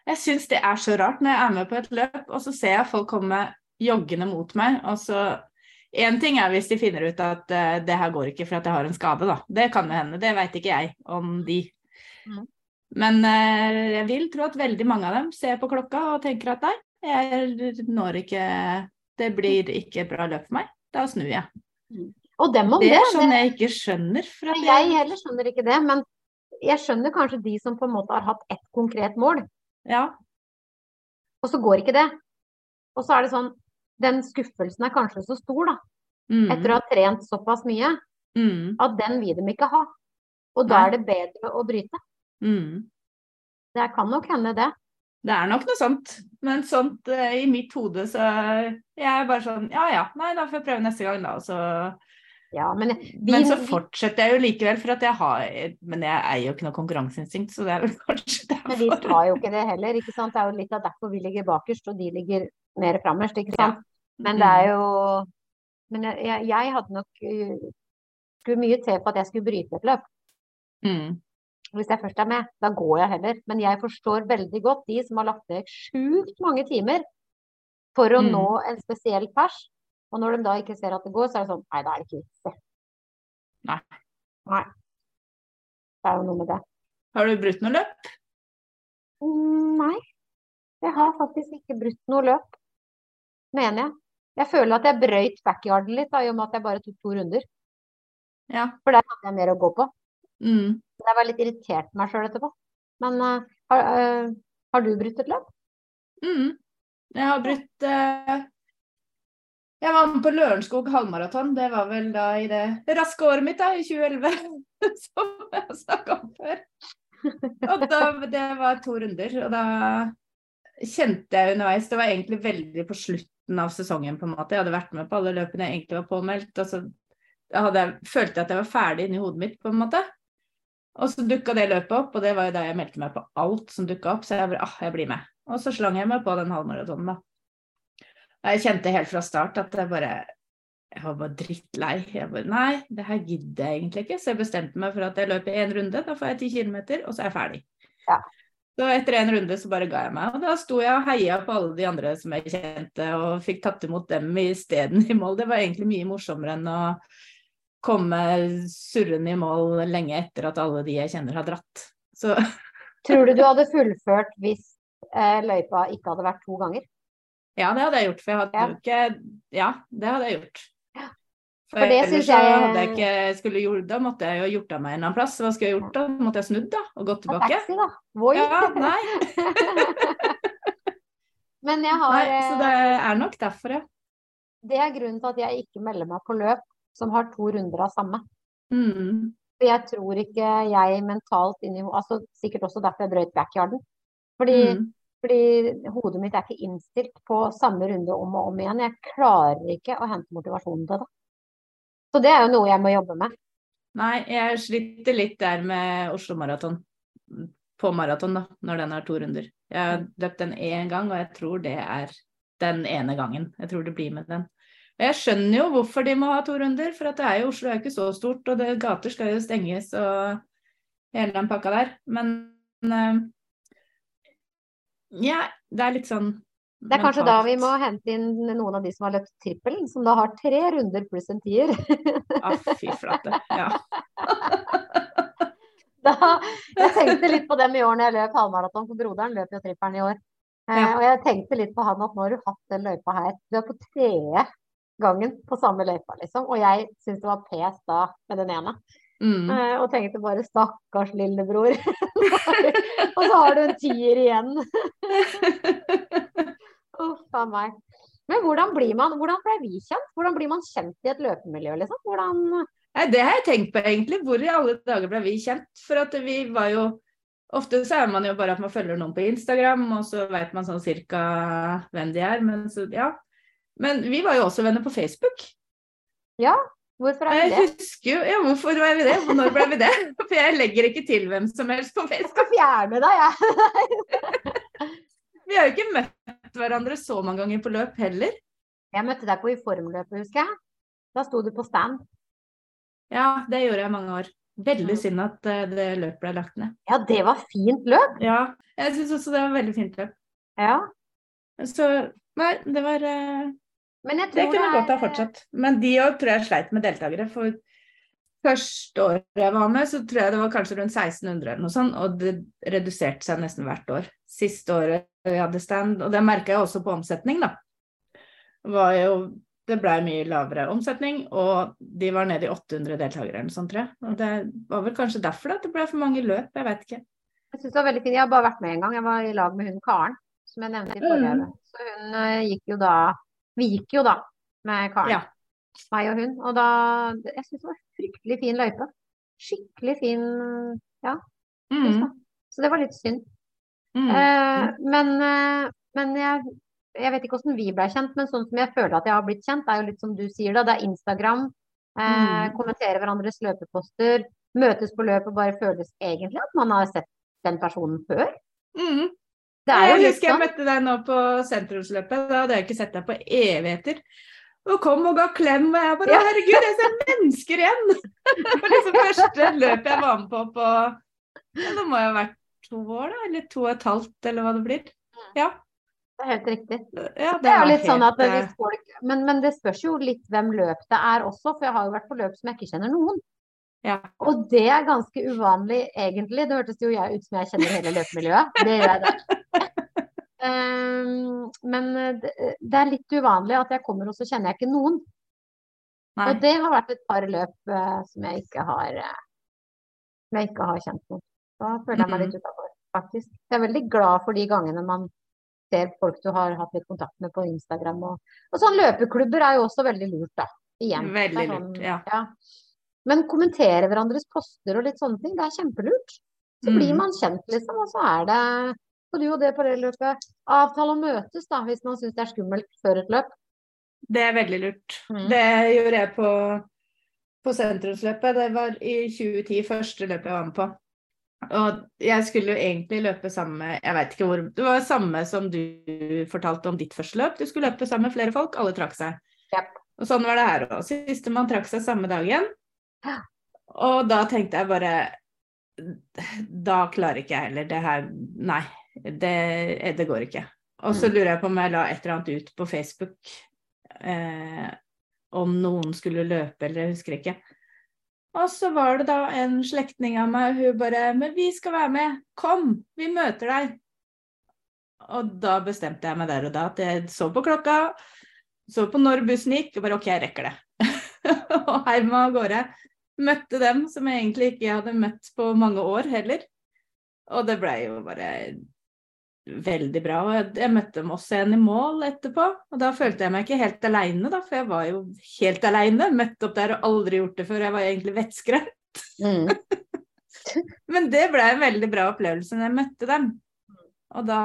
Jeg syns det er så rart når jeg er med på et løp, og så ser jeg folk komme joggende mot meg, og så Én ting er hvis de finner ut at uh, det her går ikke for at jeg har en skade, da. Det kan jo hende. Det veit ikke jeg om de. Mm. Men uh, jeg vil tro at veldig mange av dem ser på klokka og tenker at nei, jeg når ikke Det blir ikke bra løp for meg. Da snur jeg. Og dem om Det det. er sånn jeg ikke skjønner. At jeg heller skjønner ikke det, men jeg skjønner kanskje de som på en måte har hatt ett konkret mål, Ja. og så går ikke det. Og så er det sånn Den skuffelsen er kanskje så stor, da. Mm. Etter å ha trent såpass mye, Mm. at den vil de ikke ha. Og da Nei. er det bedre å bryte. Mm. Det kan nok hende, det. Det er nok noe sånt, men sånt eh, i mitt hode så jeg er bare sånn Ja ja, nei da får jeg prøve neste gang, da. Og så, Ja, men vi, men så fortsetter jeg jo likevel, for at jeg har Men jeg eier jo ikke noe konkurranseinstinkt, så det er vel kanskje men vi tar jo ikke det heller, ikke sant. Det er jo litt av derfor vi ligger bakerst, og de ligger mer framerst, ikke sant. Men det er jo Men jeg, jeg, hadde nok uh, skulle mye til for at jeg skulle bryte et løp. Mm. Hvis jeg først er med, da går jeg heller. Men jeg forstår veldig godt de som har lagt ned sjukt mange timer for å Mm. nå en spesiell pers. Og når de da ikke ser at det går, så er det sånn Nei, da er det ikke vits i. Nei. Nei. Det er jo noe med det. Har du brutt noe løp? Mm, Nei. Jeg har faktisk ikke brutt noe løp, mener jeg. Jeg føler at jeg brøyt backyarden litt, da, i og med at jeg bare tok to runder. Ja. For der hadde jeg mer å gå på. Mm. Jeg var litt irritert på meg sjøl etterpå. Men uh, har, uh, har du brutt et løp? Mm. Jeg har brutt eh, Jeg var med på Lørenskog halvmaraton. Det var vel da i det raske året mitt, da, i 2011. Som jeg har snakka om før. Og da, det var to runder, og da kjente jeg underveis Det var egentlig veldig på slutten av sesongen, på en måte. Jeg hadde vært med på alle løpene jeg egentlig var påmeldt. og så hadde jeg, følte jeg at jeg var ferdig inni hodet mitt, på en måte. Og så dukka det løpet opp, og det var jo da jeg meldte meg på alt som dukka opp. Så jeg bare ah, jeg blir med. Og så slang jeg meg på den halvmaratonen, da. Jeg kjente helt fra start at jeg bare Jeg var bare drittlei. Jeg bare Nei, det her gidder jeg egentlig ikke. Så jeg bestemte meg for at jeg løper én runde, da får jeg ti kilometer, og så er jeg ferdig. Ja. Så etter en runde så bare ga jeg meg. Og da sto jeg og heia på alle de andre som jeg kjente, og fikk tatt imot dem isteden i mål. Det var egentlig mye morsommere enn å komme surrende i mål lenge etter at alle de jeg kjenner har dratt. Så Tror du du hadde fullført hvis eh, løypa ikke hadde vært to ganger? Ja, det hadde jeg gjort. For jeg hadde Ja. ikke Ja, det hadde jeg gjort. For, For det så jeg- hadde jeg ikke skulle gjort Da måtte jeg jo gjort av meg en eller annen plass. Hva skulle jeg gjort da? Måtte jeg snudd da og gått tilbake? taxi, da. Voi. Ja, nei. Men jeg har nei. Så det er nok derfor, ja. Det er grunnen til at jeg ikke melder meg på løp som har to runder av samme. Mm. For jeg tror ikke jeg mentalt inni altså Sikkert også derfor jeg brøyt backyarden. Fordi, Mm. Fordi hodet mitt er ikke innstilt på samme runde om og om igjen. Jeg klarer ikke å hente motivasjonen til det. Så det er jo noe jeg må jobbe med. Nei, jeg sliter litt der med Oslo Maraton. På maraton, da, når den har to runder. Jeg har løpt den én gang, og jeg tror det er den ene gangen. Jeg tror det blir med den. Og jeg skjønner jo hvorfor de må ha to runder, for at det er jo Oslo er jo ikke så stort, og det, gater skal jo stenges og hele den pakka der. Men eh, ja, det er litt sånn Det er kanskje da vi må hente inn noen av de som har løpt trippelen, som da har tre runder pluss en tier. Ah, fy flate. Ja. Da, jeg tenkte litt på dem i år når jeg løp halvmaraton, for broderen løp jo trippelen i år. Eh, Ja. og jeg tenkte litt på han at nå har du hatt den løypa her. Du er på tredje gangen på samme løypa, liksom. Og jeg syns det var pes da med den ene. Mm. Eh, og tenkte bare stakkars lillebror. og så har du en tier igjen. Uff a meg. Men hvordan blir man, hvordan ble vi kjent? Hvordan blir man kjent i et løpemiljø, liksom? Hvordan Nei, det har jeg tenkt på egentlig. Hvor i alle dager ble vi kjent? For at vi var jo Ofte så er man jo bare at man følger noen på Instagram, og så vet man sånn cirka hvem de er. Men, så, ja. men vi var jo også venner på Facebook. Hvorfor er vi Jeg husker jo Ja, hvorfor var vi det? Når ble vi det? For jeg legger ikke til hvem som helst på Facebook. skal fjerne deg, jeg. Vi har jo ikke møtt hverandre så mange ganger på løp heller. Jeg møtte deg på i formløpet, husker jeg. Da sto du på stand. Ja, det gjorde jeg i mange år. Veldig Mm. synd at eh, det løpet ble lagt ned. Ja, det var fint løp. Ja, jeg syns også det var veldig fint løp. Ja. Så nei, det var eh, Men jeg Det kunne det godt ha er fortsatt. Men de òg tror jeg sleit med deltakere. For første året jeg var med, så tror jeg det var kanskje rundt 1600 eller noe sånt. Og det reduserte seg nesten hvert år. Siste året vi hadde stand, og det merka jeg også på omsetning, da. Var jo det blei mye lavere omsetning, og de var nede i 800 deltakere eller sånt, tror jeg. Og det var vel kanskje derfor da, at det ble for mange løp, jeg vet ikke. Jeg synes det var veldig fint. Jeg har bare vært med en gang. Jeg var i lag med hun Karen, som jeg nevnte i forrige. Mm. Så hun eh, gikk jo da Vi gikk jo da med Karen. Ja. Meg og hun. Og da Jeg syns det var fryktelig fin løype. Skikkelig fin Ja. Mm. Så det var litt synd. mm. Eh, men eh, men jeg, jeg vet ikke hvordan vi ble kjent, men sånn som jeg føler at jeg har blitt kjent, er jo litt som du sier da. Det er Instagram. Eh, Mm. kommentere hverandres løpeposter. Møtes på løp og bare føles egentlig at man har sett den personen før. Mm. Det jeg husker jeg møtte deg nå på sentrumsløpet. Da hadde jeg ikke sett deg på evigheter. Og kom og ga klem, og jeg bare Ja. Herregud, jeg ser mennesker igjen! Det var liksom første løpet jeg var med på på ja, Det må jo ha vært to år, da? Eller to og et halvt, eller hva det blir. Ja. Det er helt riktig. ja Det er jo litt litt sånn at helt, hvis folk men, men det spørs jo litt hvem løp det er også, for jeg har jo vært på løp som jeg ikke kjenner noen. eh, Ja. Og det er ganske uvanlig, egentlig. Det hørtes jo jeg ut som jeg kjenner hele løpemiljøet. Det gjør jeg det. Ehm, men det, det er litt uvanlig at jeg kommer, og så kjenner jeg ikke noen. Nei. Og det har vært et par løp eh, som jeg ikke har eh, som jeg ikke har kjent noen. Da føler jeg meg litt utafor, faktisk. Jeg er veldig glad for de gangene man ser folk du har hatt litt kontakt med på Instagram. Og, og sånn løpeklubber er jo også veldig lurt, da. Igjen. Veldig er sånn- lurt, ja. Men kommentere hverandres poster og litt sånne ting, det er kjempelurt. Så blir Mm. man kjent, liksom, og så er det og du og det på det løpet. Avtale å møtes, da, hvis man syns det er skummelt før et løp. Det er veldig lurt. Mm. Det gjorde jeg på, på sentrumsløpet. Det var i 2010 første løpet jeg var med på. Og jeg skulle jo egentlig løpe sammen med Jeg vet ikke hvor Det var samme som du fortalte om ditt første løp. Du skulle løpe sammen med flere folk. Alle trakk seg. Yep. Og sånn var det her òg. Sistemann trakk seg samme dagen. Og da tenkte jeg bare Da klarer ikke jeg heller. Det her Nei. Det, det går ikke. Og så Mm. lurer jeg på om jeg la et eller annet ut på Facebook eh, om noen skulle løpe, eller jeg husker ikke. Og så var det da en slektning av meg, hun bare 'Men vi skal være med. Kom, vi møter deg.' Og da bestemte jeg meg der og da at jeg så på klokka, så på når bussen gikk, og bare 'OK, jeg rekker det'. og heiv meg av gårde. Møtte dem som jeg egentlig ikke hadde møtt på mange år heller. Og det blei jo bare veldig bra. Og jeg, møtte dem også igjen i mål etterpå. Og da følte jeg meg ikke helt aleine, da, for jeg var jo helt aleine. Møtte opp der og aldri gjort det før. Jeg var egentlig vettskremt. Mm. Men det ble en veldig bra opplevelse når jeg møtte dem. Og da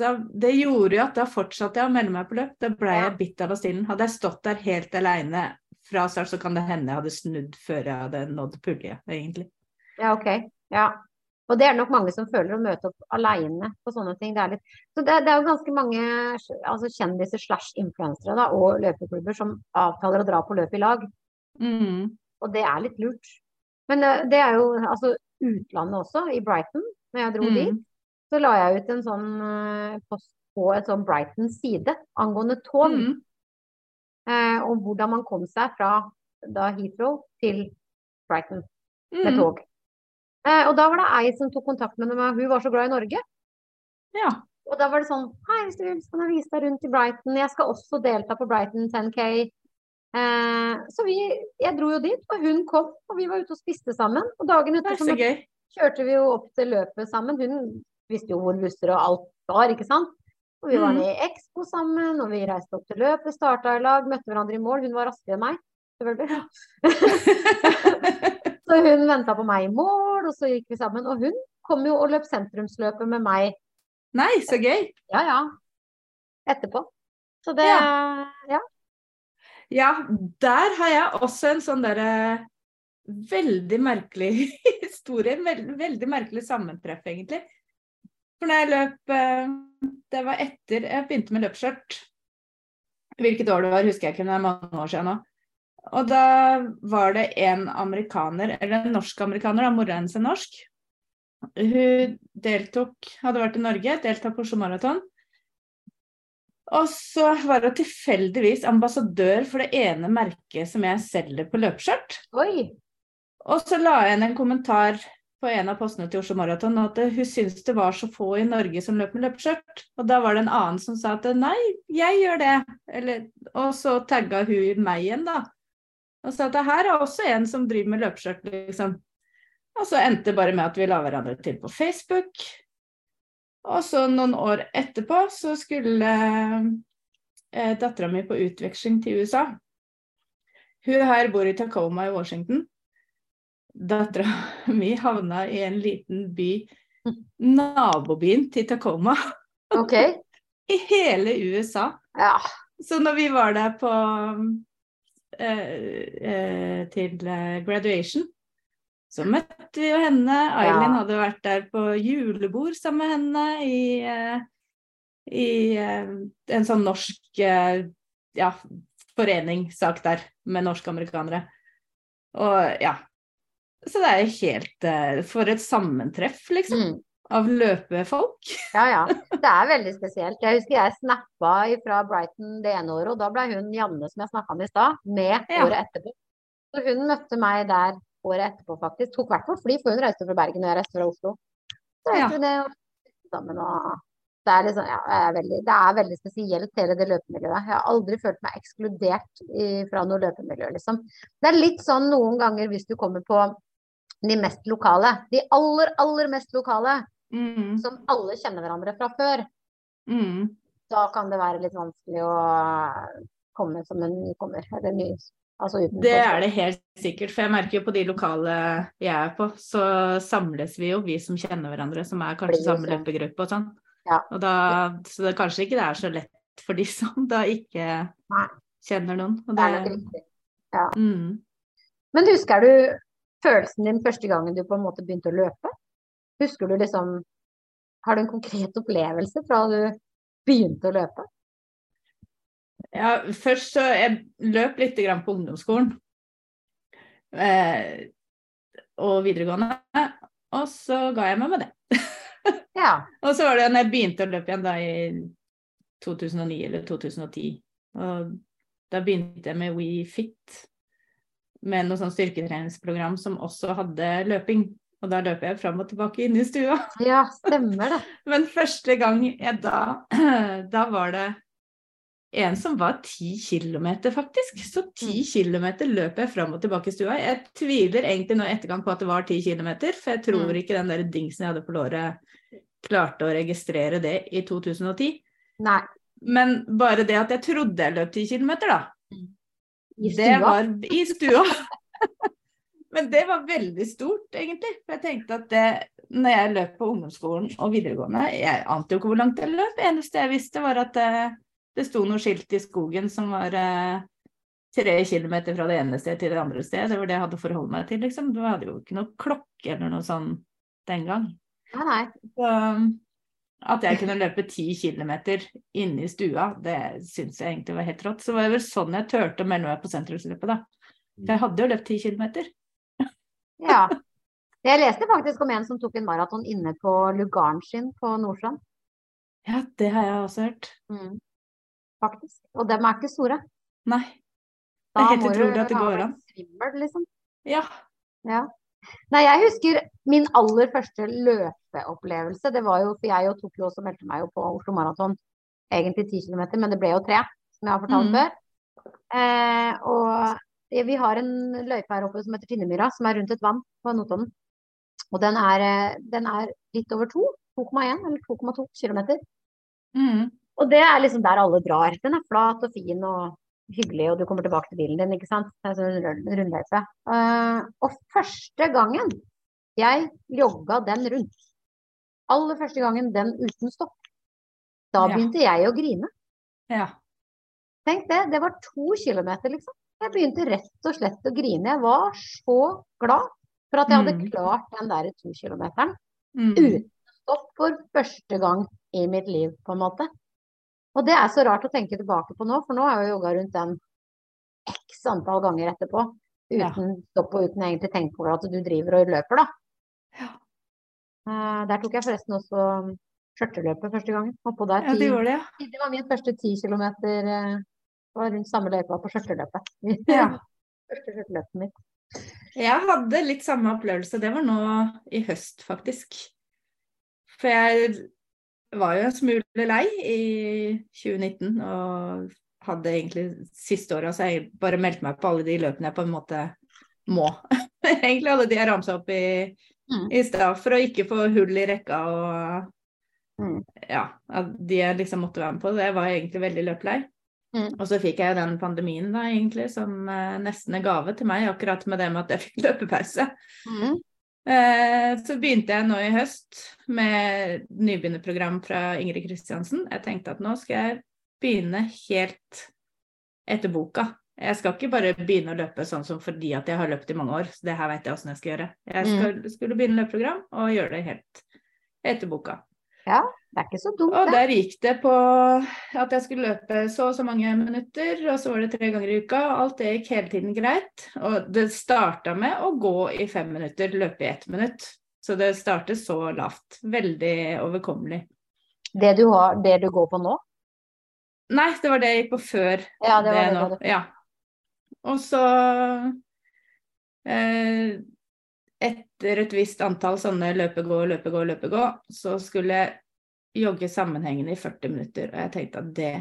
så Det gjorde jo at da fortsatte jeg å melde meg på løp. Da ble jeg bitt av basillen. Hadde jeg stått der helt aleine fra start, så kan det hende jeg hadde snudd før jeg hadde nådd pulje, egentlig. Ja, ok. Ja. Og det er nok mange som føler å møte opp aleine på sånne ting. Det er litt... Så det, det er jo ganske mange altså kjendiser slash influensere da, og løpeklubber som avtaler å dra på løp i lag. Mm. Og det er litt lurt. Men det, det er jo altså utlandet også, i Brighton. Når jeg dro Mm. dit, så la jeg ut en sånn eh, post på et sånn Brighton-side angående tog. Mm. Eh, og hvordan man kom seg fra da Heathrow til Brighton med Mm. tog. Eh, og da var det ei som tok kontakt med meg, hun var så glad i Norge. Ja. Og da var det sånn Hei, hvis du vil, så kan jeg vise deg rundt i Brighton. Jeg skal også delta på Brighton 10K. Eh, så vi, jeg dro jo dit, og hun kom, og vi var ute og spiste sammen. Og dagen etter er så så kjørte vi jo opp til løpet sammen. Hun visste jo hvor busser og alt var, ikke sant. Og vi var Mhm. i Expo sammen, og vi reiste opp til løpet, starta i lag, møtte hverandre i mål. Hun var raskere enn meg, selvfølgelig. Så hun venta på meg i mål, og så gikk vi sammen. Og hun kom jo og løp sentrumsløpet med meg, Nei, så gøy. ja ja, etterpå. Så det Ja. Ja, der har jeg også en sånn derre veldig merkelig historie. Veldig, veldig merkelig sammentreff, egentlig. For når jeg løp eh, Det var etter jeg begynte med løpsskjørt. Hvilket år det var, husker jeg ikke, men det er mange år siden nå. Og da var det en amerikaner, eller en norsk-amerikaner, da, mora hennes er norsk. Hun deltok, hadde vært i Norge, deltok på Oslo Maraton. Og så var hun tilfeldigvis ambassadør for det ene merket som jeg selger på løpeskjørt. Og så la jeg igjen en kommentar på en av postene til Oslo Maraton at hun syntes det var så få i Norge som løp med løpeskjørt. Og da var det en annen som sa at nei, jeg gjør det. Eller, og så tagga hun meg igjen, da. Og sa at det her er også en som driver med løpeskjørt, liksom. Og så endte det bare med at vi la hverandre til på Facebook. Og så noen år etterpå så skulle eh, dattera mi på utveksling til USA. Hun her bor i Tacoma i Washington. Dattera mi havna i en liten by, nabobyen til Tacoma, OK. i hele USA. Ja. Så når vi var der på eh, eh, til eh, graduation, så møtte vi jo henne. Eileen Ja. hadde vært der på julebord sammen med henne i, i en sånn norsk ja, foreningssak der med norske-amerikanere. Og ja. Så det er helt eh, For et sammentreff, liksom, Mm. Av løpefolk. Ja, ja. Det er veldig spesielt. Jeg husker jeg snappa fra Brighton det ene året, og da ble hun Janne som jeg snakka med i stad, med Ja. året etterpå. Så hun møtte meg der året etterpå, faktisk. Tok hvert fall fly, for hun reiste fra Bergen og jeg reiste fra Oslo. Så reiste Ja. vi og spiste sammen og det er, liksom, ja, er veldig, det er veldig spesielt, hele det løpemiljøet. Jeg har aldri følt meg ekskludert i, fra noe løpemiljø, liksom. Det er litt sånn noen ganger hvis du kommer på de mest lokale, de aller, aller mest lokale, Mm, som alle kjenner hverandre fra før mm. da kan det være litt vanskelig å komme som en nykommer. Eller ny, altså. Det er det helt sikkert, for jeg merker jo på de lokale jeg er på, så samles vi jo, vi som kjenner hverandre, som er kanskje samme løpegruppe og sånn. Ja. Og da, så det kanskje ikke det er så lett for de som da ikke Nei. kjenner noen. Og Det det, er nok riktig. mm. Men husker du følelsen din første gangen du på en måte begynte å løpe? Husker du liksom Har du en konkret opplevelse fra du begynte å løpe? Ja, først så jeg løp litt grann på ungdomsskolen. Eh, og videregående. Og så ga jeg meg med det. Ja. Og så var det når jeg begynte å løpe igjen da i 2009 eller 2010. Og da begynte jeg med WeFit, med noe sånn styrketreningsprogram som også hadde løping. Og da løper jeg fram og tilbake inn i stua. ja, stemmer det. Men første gang jeg da Da var det en som var ti kilometer, faktisk. Så ti kilometer løp jeg fram og tilbake i stua. Jeg tviler egentlig nå i etterkant på at det var ti kilometer, for jeg tror Mm. ikke den der dingsen jeg hadde på låret klarte å registrere det i 2010. Nei. Men bare det at jeg trodde jeg løp ti kilometer, da. I stua? Det var i stua. Men det var veldig stort, egentlig. For jeg tenkte at det, når jeg løp på ungdomsskolen og videregående Jeg ante jo ikke hvor langt jeg løp. Det eneste jeg visste, var at det, det sto noe skilt i skogen som var eh, tre kilometer fra det ene stedet til det andre stedet. Det var det jeg hadde å forholde meg til, liksom. Du hadde jo ikke noe klokke eller noe sånn den gang. Nei, nei. Så at jeg kunne løpe ti kilometer inne i stua, det syns jeg egentlig var helt rått. Så var det vel sånn jeg turte å melde meg på sentrumsløpet, da. For jeg hadde jo løpt ti kilometer. Ja. Jeg leste faktisk om en som tok en maraton inne på lugaren sin på Nordstrand. Ja, det har jeg også hørt. Mm. Faktisk. Og dem er ikke store. Nei. Det er helt utrolig at det går an. Svimmel, liksom. Ja. Ja. Nei, jeg husker min aller første løpeopplevelse, det var jo For jeg og tok jo også meldte meg jo på Oslo Maraton egentlig 10 km, men det ble jo tre, som jeg har fortalt Mm. før. Eh, og vi har en løype her oppe som heter Finnemyra, som er rundt et vann på Notodden. Og den er, eh, den er litt over to, 2,1 eller 2,2 km. Mm. Og det er liksom der alle drar. Den er flat og fin og hyggelig, og du kommer tilbake til bilen din, ikke sant. Det er sånn rund- rundløype. Uh, og første gangen jeg jogga den rundt, aller første gangen den uten stopp, da Ja. begynte jeg å grine. Ja. Tenk det, det var to kilometer, liksom. Jeg begynte rett og slett å grine. Jeg var så glad for at jeg hadde Mm. klart den der to kilometeren Mm. uten stopp for første gang i mitt liv, på en måte. Og det er så rart å tenke tilbake på nå, for nå har jeg jo jogga rundt den x antall ganger etterpå. Ja. Uten stopp og uten egentlig tenke på at du driver og løper, da. Ja. Eh, der tok jeg forresten også skjørteløpet første gangen. Oppå der. ja, det det, ja. det var min første ti kilometer. Eh, var rundt samme løypa på skjørteløpet. Ja. første skjørteløpet mitt. Jeg hadde litt samme opplevelse. Det var nå i høst, faktisk. For jeg var jo en smule lei i 2019 og hadde egentlig siste året så jeg bare meldte meg på alle de løpene jeg på en måte må. egentlig alle de jeg ramsa opp i, Mm. i stad, for å ikke få hull i rekka og Mm. ja, de jeg liksom måtte være med på. Det var egentlig veldig løplei. Mm. Og så fikk jeg jo den pandemien da, egentlig, som eh, nesten en gave til meg, akkurat med det med at jeg fikk løpepause. Mm. Eh, så begynte jeg nå i høst med nybegynnerprogram fra Ingrid Kristiansen. Jeg tenkte at nå skal jeg begynne helt etter boka. Jeg skal ikke bare begynne å løpe sånn som fordi at jeg har løpt i mange år. Så det her vet jeg åssen jeg skal gjøre. Jeg skal, skulle begynne løpeprogram og gjøre det helt etter boka. Det er ikke så dumt, Og der gikk det på at jeg skulle løpe så og så mange minutter, og så var det tre ganger i uka. og Alt det gikk hele tiden greit. Og det starta med å gå i fem minutter, løpe i ett minutt. Så det startet så lavt. Veldig overkommelig. Det du, har, det du går på nå? Nei, det var det jeg gikk på før Ja, det var det, nå. det. Ja. Og så eh, Etter et visst antall sånne løpe-gå, løpe-gå, løpe-gå, så skulle jeg jogge sammenhengende i 40 minutter. Og jeg tenkte at det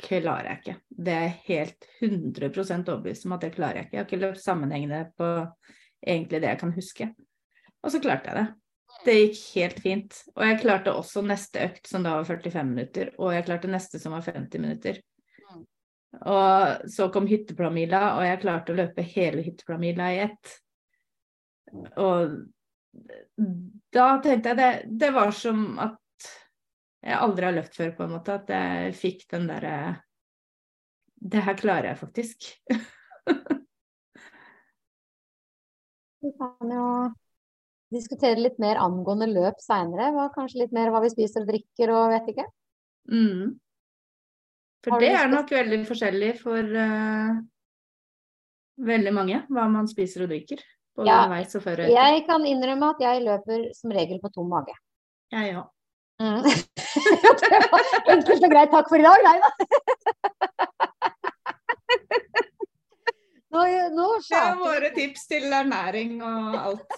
klarer jeg ikke. Det er jeg helt 100% overbevist om at det klarer jeg ikke. Jeg har ikke løpt sammenhengende på egentlig det jeg kan huske. Og så klarte jeg det. Det gikk helt fint. Og jeg klarte også neste økt, som da var 45 minutter. Og jeg klarte neste, som var 50 minutter. Og så kom hytteplanmila, og jeg klarte å løpe hele hytteplanmila i ett. Og da tenkte jeg det, det var som at jeg aldri har løpt før, på en måte. At jeg fikk den derre Det her klarer jeg faktisk. Vi kan jo diskutere litt mer angående løp seinere. Kanskje litt mer hva vi spiser og drikker og vet ikke. Mm. For det er nok veldig forskjellig for uh, veldig mange, hva man spiser og drikker. Både Ja, underveis og før og etter. Jeg kan innrømme at jeg løper som regel på tom mage. Jeg òg. Mm. Det var Enkelt og greit. Takk for i dag. Nei da. Nå, nå Det er våre tips til ernæring og alt.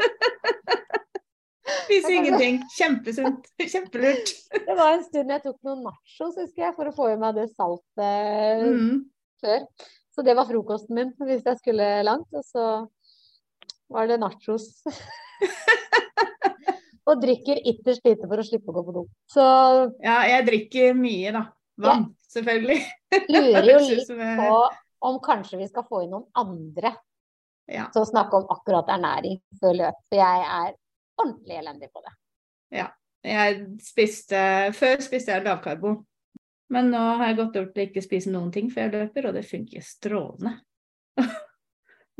Spise ingenting. Kjempesunt. Kjempelurt. Det var en stund jeg tok noen nachos, husker jeg, for å få i meg det saltet Mm. før. Så det var frokosten min hvis jeg skulle langt. Og så var det nachos. og drikker ytterst lite for å slippe å gå på do. Så Ja, jeg drikker mye, da. Vann, selvfølgelig. lurer jo litt på om kanskje vi skal få inn noen andre Ja. til å snakke om akkurat ernæring før løp. For jeg er ordentlig elendig på det. Jeg spiste Før spiste jeg lavkarbo. Men nå har jeg gått over til ikke spise noen ting før jeg løper, og det funker strålende.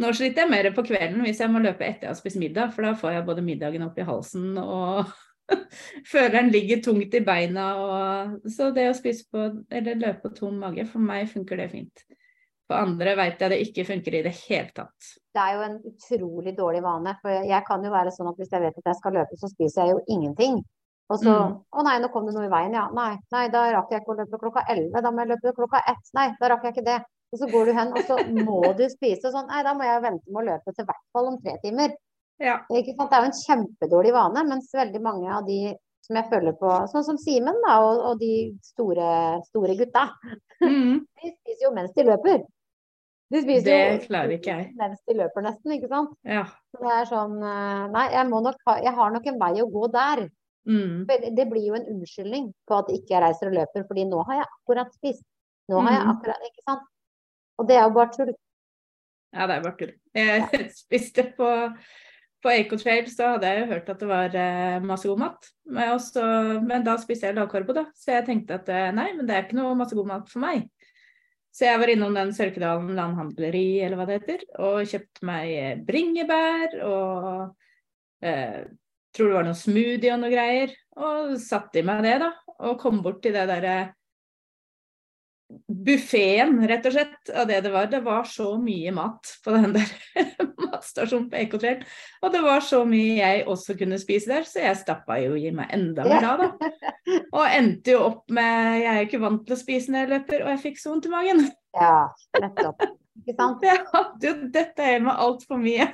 Nå sliter jeg mer på kvelden hvis jeg må løpe etter jeg har spist middag, for da får jeg både middagen opp i halsen og føler den ligger tungt i beina. Og... Så det å spise på, eller løpe på tom mage, for meg funker det fint. For andre vet jeg det ikke funker i det hele tatt. Det er jo en utrolig dårlig vane. For jeg kan jo være sånn at hvis jeg vet at jeg skal løpe, så spiser jeg jo ingenting. Og så Mm. Å nei, nå kom det noe i veien, ja. Nei, nei, da rakk jeg ikke å løpe klokka 11. Da må jeg løpe klokka 1. Nei, da rakk jeg ikke det. Og så går du hen, og så må du spise Og sånn. Nei, da må jeg vente med å løpe til hvert fall om tre timer. Ja. Det er jo en kjempedårlig vane, mens veldig mange av de som jeg føler på, sånn som Simen da, og, og de store, store gutta, Mm. de spiser jo mens de løper. De spiser Det jo klarer ikke jeg. mens de løper nesten, ikke sant. Ja. Så det er sånn eh, Nei, jeg må nok ha Jeg har nok en vei å gå der. Mm. Det- blir jo en unnskyldning på at ikke jeg reiser og løper, fordi nå har jeg akkurat spist. Nå har jeg Mhm. akkurat Ikke sant. Og det er jo bare tull. Ja, det er bare tull. Jeg spiste på, på Ecotrail, så hadde jeg jo hørt at det var eh, masse god mat. Men, også, men da spiste jeg lavkarbo, da. Så jeg tenkte at eh, nei, men det er ikke noe masse god mat for meg. Så jeg var innom den Sørkedalen landhandleri, eller hva det heter, og kjøpte meg eh, bringebær og eh, tror det var noe smoothie og noe greier. Og satte i meg det, da. Og kom bort til det derre buffeen, rett og slett, av det det var. Det var så mye mat på den der matstasjonen på Ekotrail. Og det var så mye jeg også kunne spise der, så jeg stappa jo i meg enda mer da, da. Og endte jo opp med Jeg er ikke vant til å spise når jeg løper, og jeg fikk så vondt i magen. Ja, nettopp. Ikke sant. Jeg hadde jo dette i meg altfor mye.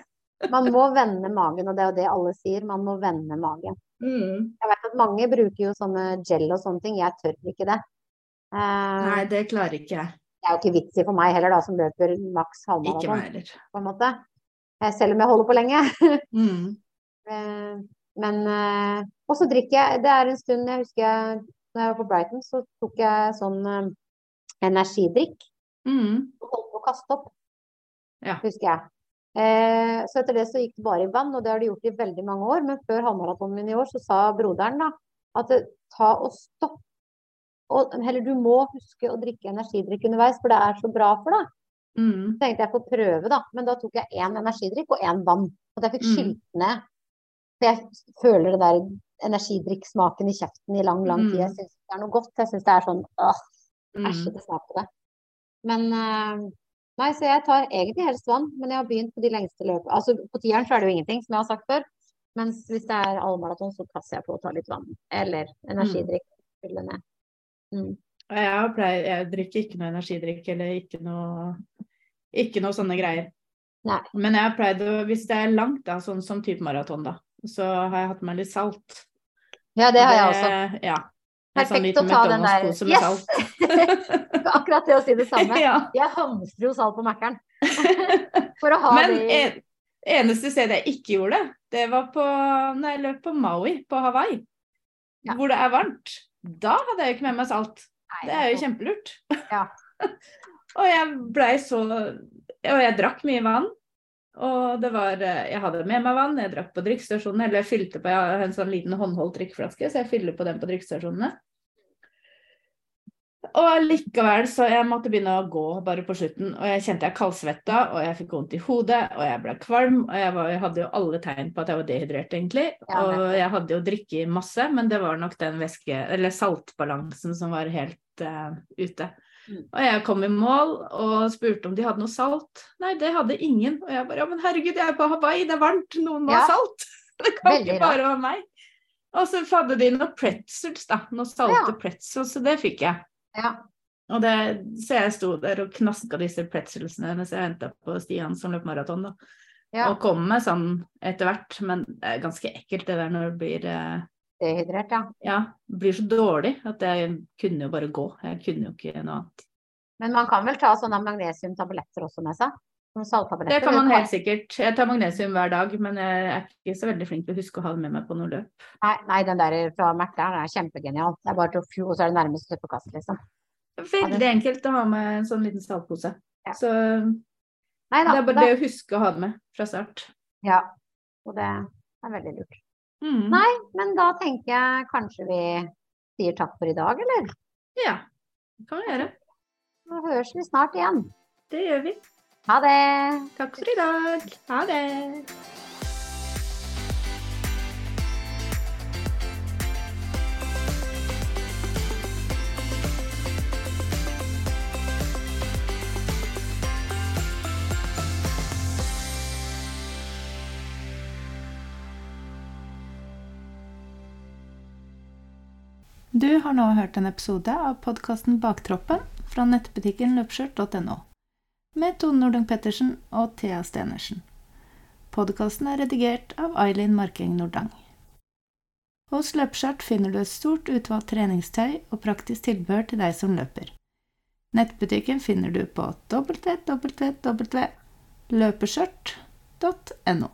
Man må vende magen, og det er jo det alle sier. Man må vende magen. Mm. Jeg vet at mange bruker jo sånne gel og sånne ting. Jeg tør ikke det. Eh, Nei, det klarer ikke jeg. det er jo ikke vits i for meg heller, da, som løper maks halvmaraton, på en måte. Eh, selv om jeg holder på lenge. Mm. Eh, men Og så drikker jeg Det er en stund jeg husker jeg, når jeg var på Brighton, så tok jeg sånn energidrikk. Mm. og holdt på å kaste opp. Ja. Husker jeg. Eh, så etter det så gikk det bare i vann, og det har det gjort i veldig mange år. Men før halvmaratonen min i år, så sa broderen da at ta og stopp. Og, eller du må huske å drikke energidrikk underveis, for det er så bra for deg. Mm. Så tenkte jeg får prøve, da. Men da tok jeg én energidrikk og én vann. Og jeg fikk Mm. skylt ned. For jeg føler det der energidrikksmaken i kjeften i lang, lang tid. Jeg Mm. syns det er noe godt. Jeg syns det er sånn åh, Mm. æsjete smak på det. Men eh, Nei, så jeg tar egentlig helst vann, men jeg har begynt på de lengste løpene. Altså på tieren så er det jo ingenting, som jeg har sagt før. Mens hvis det er allmaraton, så passer jeg på å ta litt vann. Eller energidrikk. Fylle ned. Mm. Jeg, pleier, jeg drikker ikke noe energidrikk eller ikke noe, ikke noe sånne greier. Nei. Men jeg pleide, hvis det er langt, da, sånn som type maraton, da, så har jeg hatt med litt salt. Ja, det har jeg Og også. Ja. Sånn Perfekt å ta den der Yes! Akkurat det å si det samme. ja. Jeg hamstrer jo salt på Mækkern. For å ha Men det en, eneste stedet jeg ikke gjorde det, det var på, når jeg løp på Maui på Hawaii, Ja. hvor det er varmt. Da hadde jeg jo ikke med meg salt. Nei, Det er jo kjempelurt. Ja. og jeg blei så Og jeg drakk mye vann. Og det var eh, Jeg hadde med meg vann, jeg drakk på drikkestasjonene, eller jeg fylte på Jeg har en sånn liten håndholdt drikkeflaske, så jeg fyller på den på drikkestasjonene. Og likevel så jeg måtte begynne å gå bare på slutten, og jeg kjente jeg kaldsvetta, og jeg fikk vondt i hodet, og jeg ble kvalm, og jeg, var, jeg hadde jo alle tegn på at jeg var dehydrert, egentlig. Og jeg hadde jo drikket masse, men det var nok den væske, eller saltbalansen som var helt uh, ute. Mm. Og jeg kom i mål og spurte om de hadde noe salt. Nei, det hadde ingen. Og jeg bare ja, men herregud, jeg er på Hawaii, det er varmt, noen må Ja. ha salt. Det kan Veldig ikke bare være meg. Og så hadde de noen pretzels, da. Noen salte Ja. pretzels, så det fikk jeg. Ja. Og det, så jeg sto der og knaska disse pretzelsene mens jeg venta på Stian som løp maraton. da. Ja. Og kom med sånn etter hvert, men det er ganske ekkelt det der når det blir eh, Dehydrert, ja. ja, blir så dårlig at jeg kunne jo bare gå. Jeg kunne jo ikke noe annet. Men man kan vel ta sånne magnesiumtabletter også med seg? Det kan man helt sikkert. Jeg tar magnesium hver dag, men jeg er ikke så veldig flink til å huske å ha det med meg på noe løp. Nei, nei, den der fra Mækkern er kjempegenial. Det er bare til å fjo, og så er det nærmest søppelkast, liksom. Veldig enkelt å ha med en sånn liten saltpose. Ja. Så Nei det er bare det å huske å ha det med fra start. Ja. Og det er veldig lurt. Mm. Nei, men da tenker jeg kanskje vi sier takk for i dag, eller? Ja, det kan vi gjøre. Da høres vi snart igjen. Det gjør vi. Ha det! Takk for i dag. Ha det. Du har nå hørt en episode av podkasten Baktroppen fra nettbutikken løpskjørt.no med Tone Nordung Pettersen og Thea Stenersen. Podkasten er redigert av Ailin Marking Nordang. Hos Løpeskjørt finner du et stort utvalgt treningstøy og praktisk tilbehør til deg som løper. Nettbutikken finner du på www.løpeskjørt.no.